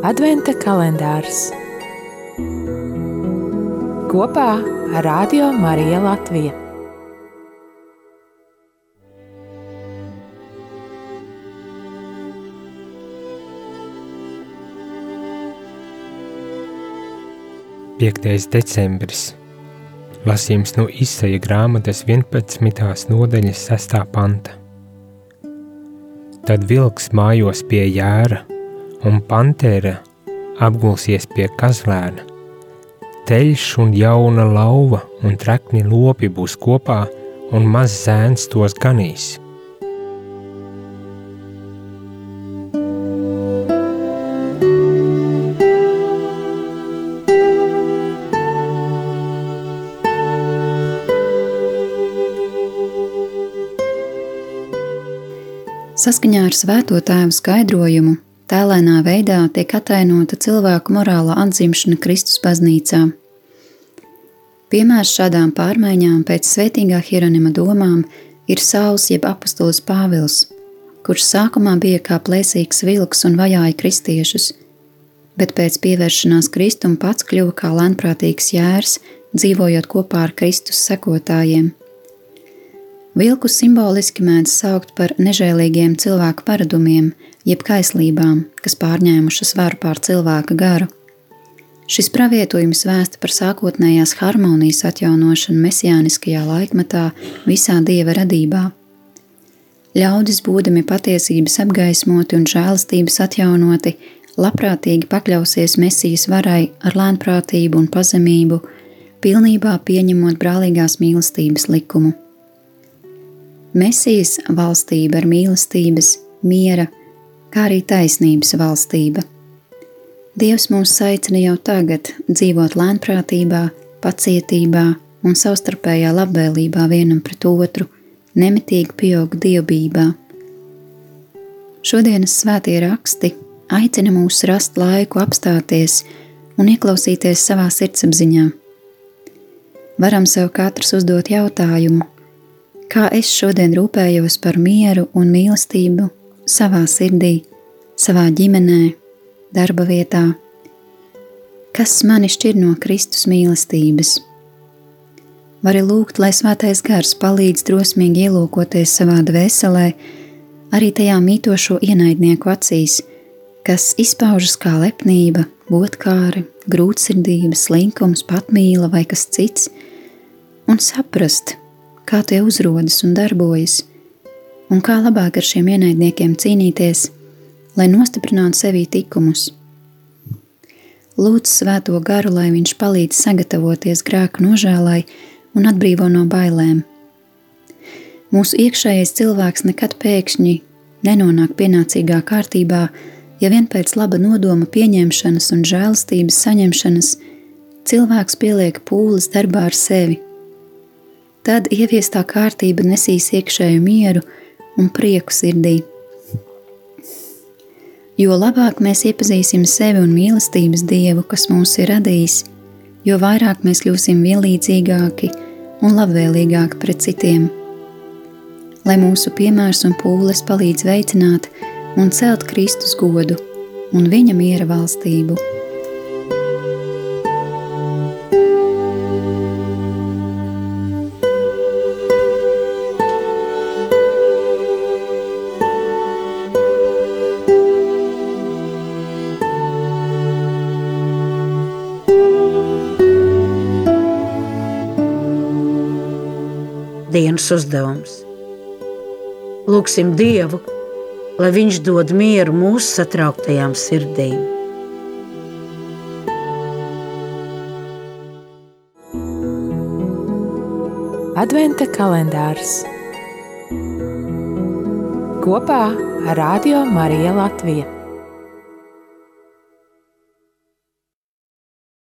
Adventa kalendārs kopā ar Radio Mariju Latviju. Piektais decembris. Lasījums no izsaja grāmatas 11. nodaļas 6. panta. Tad vilks mājos pie jēra, un pantēra apgulsies pie kazlēna. Teļš un jauna lauva un trekni lopi būs kopā, un mazs zēns tos ganīs. Saskaņā ar svēto tēvu skaidrojumu, tēlēnā veidā tiek atainota cilvēku morālā atzimšana Kristus baznīcā. Piemērs šādām pārmaiņām pēc svētīgā Hieronima domām ir Sauls jeb apustulis Pāvils, kurš sākumā bija kā plēsīgs vilks un vajāja kristiešus, bet pēc pievēršanās Kristum pats kļuva kā lēnprātīgs jērs, dzīvojot kopā ar Kristus sekotājiem – Vilku simboliski mēdz saukt par nežēlīgiem cilvēku paradumiem, jeb kaislībām, kas pārņēmušas varu pār cilvēka garu. Šis pravietojums vēsta par sākotnējās harmonijas atjaunošanu mesijāniskajā laikmetā visā dieva radībā. Ļaudis, būdami patiesības apgaismoti un žēlastības atjaunoti, labprātīgi pakļausies mesijas varai ar lēnprātību un pazemību, pilnībā pieņemot brālīgās mīlestības likumu. Mesijas valstība ir mīlestības, miera, kā arī taisnības valstība. Dievs mūs aicina jau tagad dzīvot lēnprātībā, pacietībā un savstarpējā labvēlībā vienam pret otru, nemitīgi pieaug dievbijā. Šodienas svētie raksti aicina mūs rast laiku apstāties un ieklausīties savā sirdsapziņā. Varam sev katrs uzdot jautājumu, kā es šodien rūpējos par mieru un mīlestību savā sirdī, savā ģimenē, darba vietā. Kas mani šķir no Kristus mīlestības? Vari lūgt, lai svētais gars palīdz drosmīgi ielūkoties savā dvēselē, arī tajā mītošo ienaidnieku acīs, kas izpaužas kā lepnība, godkāri, grūtsirdība, slinkums, patmīla vai kas cits, un saprast, kā tie uzrodas un darbojas, un kā labāk ar šiem ienaidniekiem cīnīties, lai nostiprinātu sevī tikumus. Lūdzu svēto garu, lai viņš palīdz sagatavoties grēku nožēlai un atbrīvo no bailēm. Mūsu iekšējais cilvēks nekad pēkšņi nenonāk pienācīgā kārtībā, ja vien pēc laba nodoma pieņemšanas un žēlastības saņemšanas cilvēks pieliek pūles darbā ar sevi – tad ieviestā kārtība nesīs iekšēju mieru un prieku sirdī. Jo labāk mēs iepazīsim sevi un mīlestības dievu, kas mūs ir radījis, jo vairāk mēs kļūsim vienlīdzīgāki un labvēlīgāki pret citiem. Lai mūsu piemērs un pūles palīdz veicināt un celt Kristus godu un viņa miera valstību. Dienas uzdevums. Lūksim Dievu, lai Viņš dod mieru mūsu satrauktajām sirdīm. Adventa kalendārs kopā ar Radio Mariju Latviju.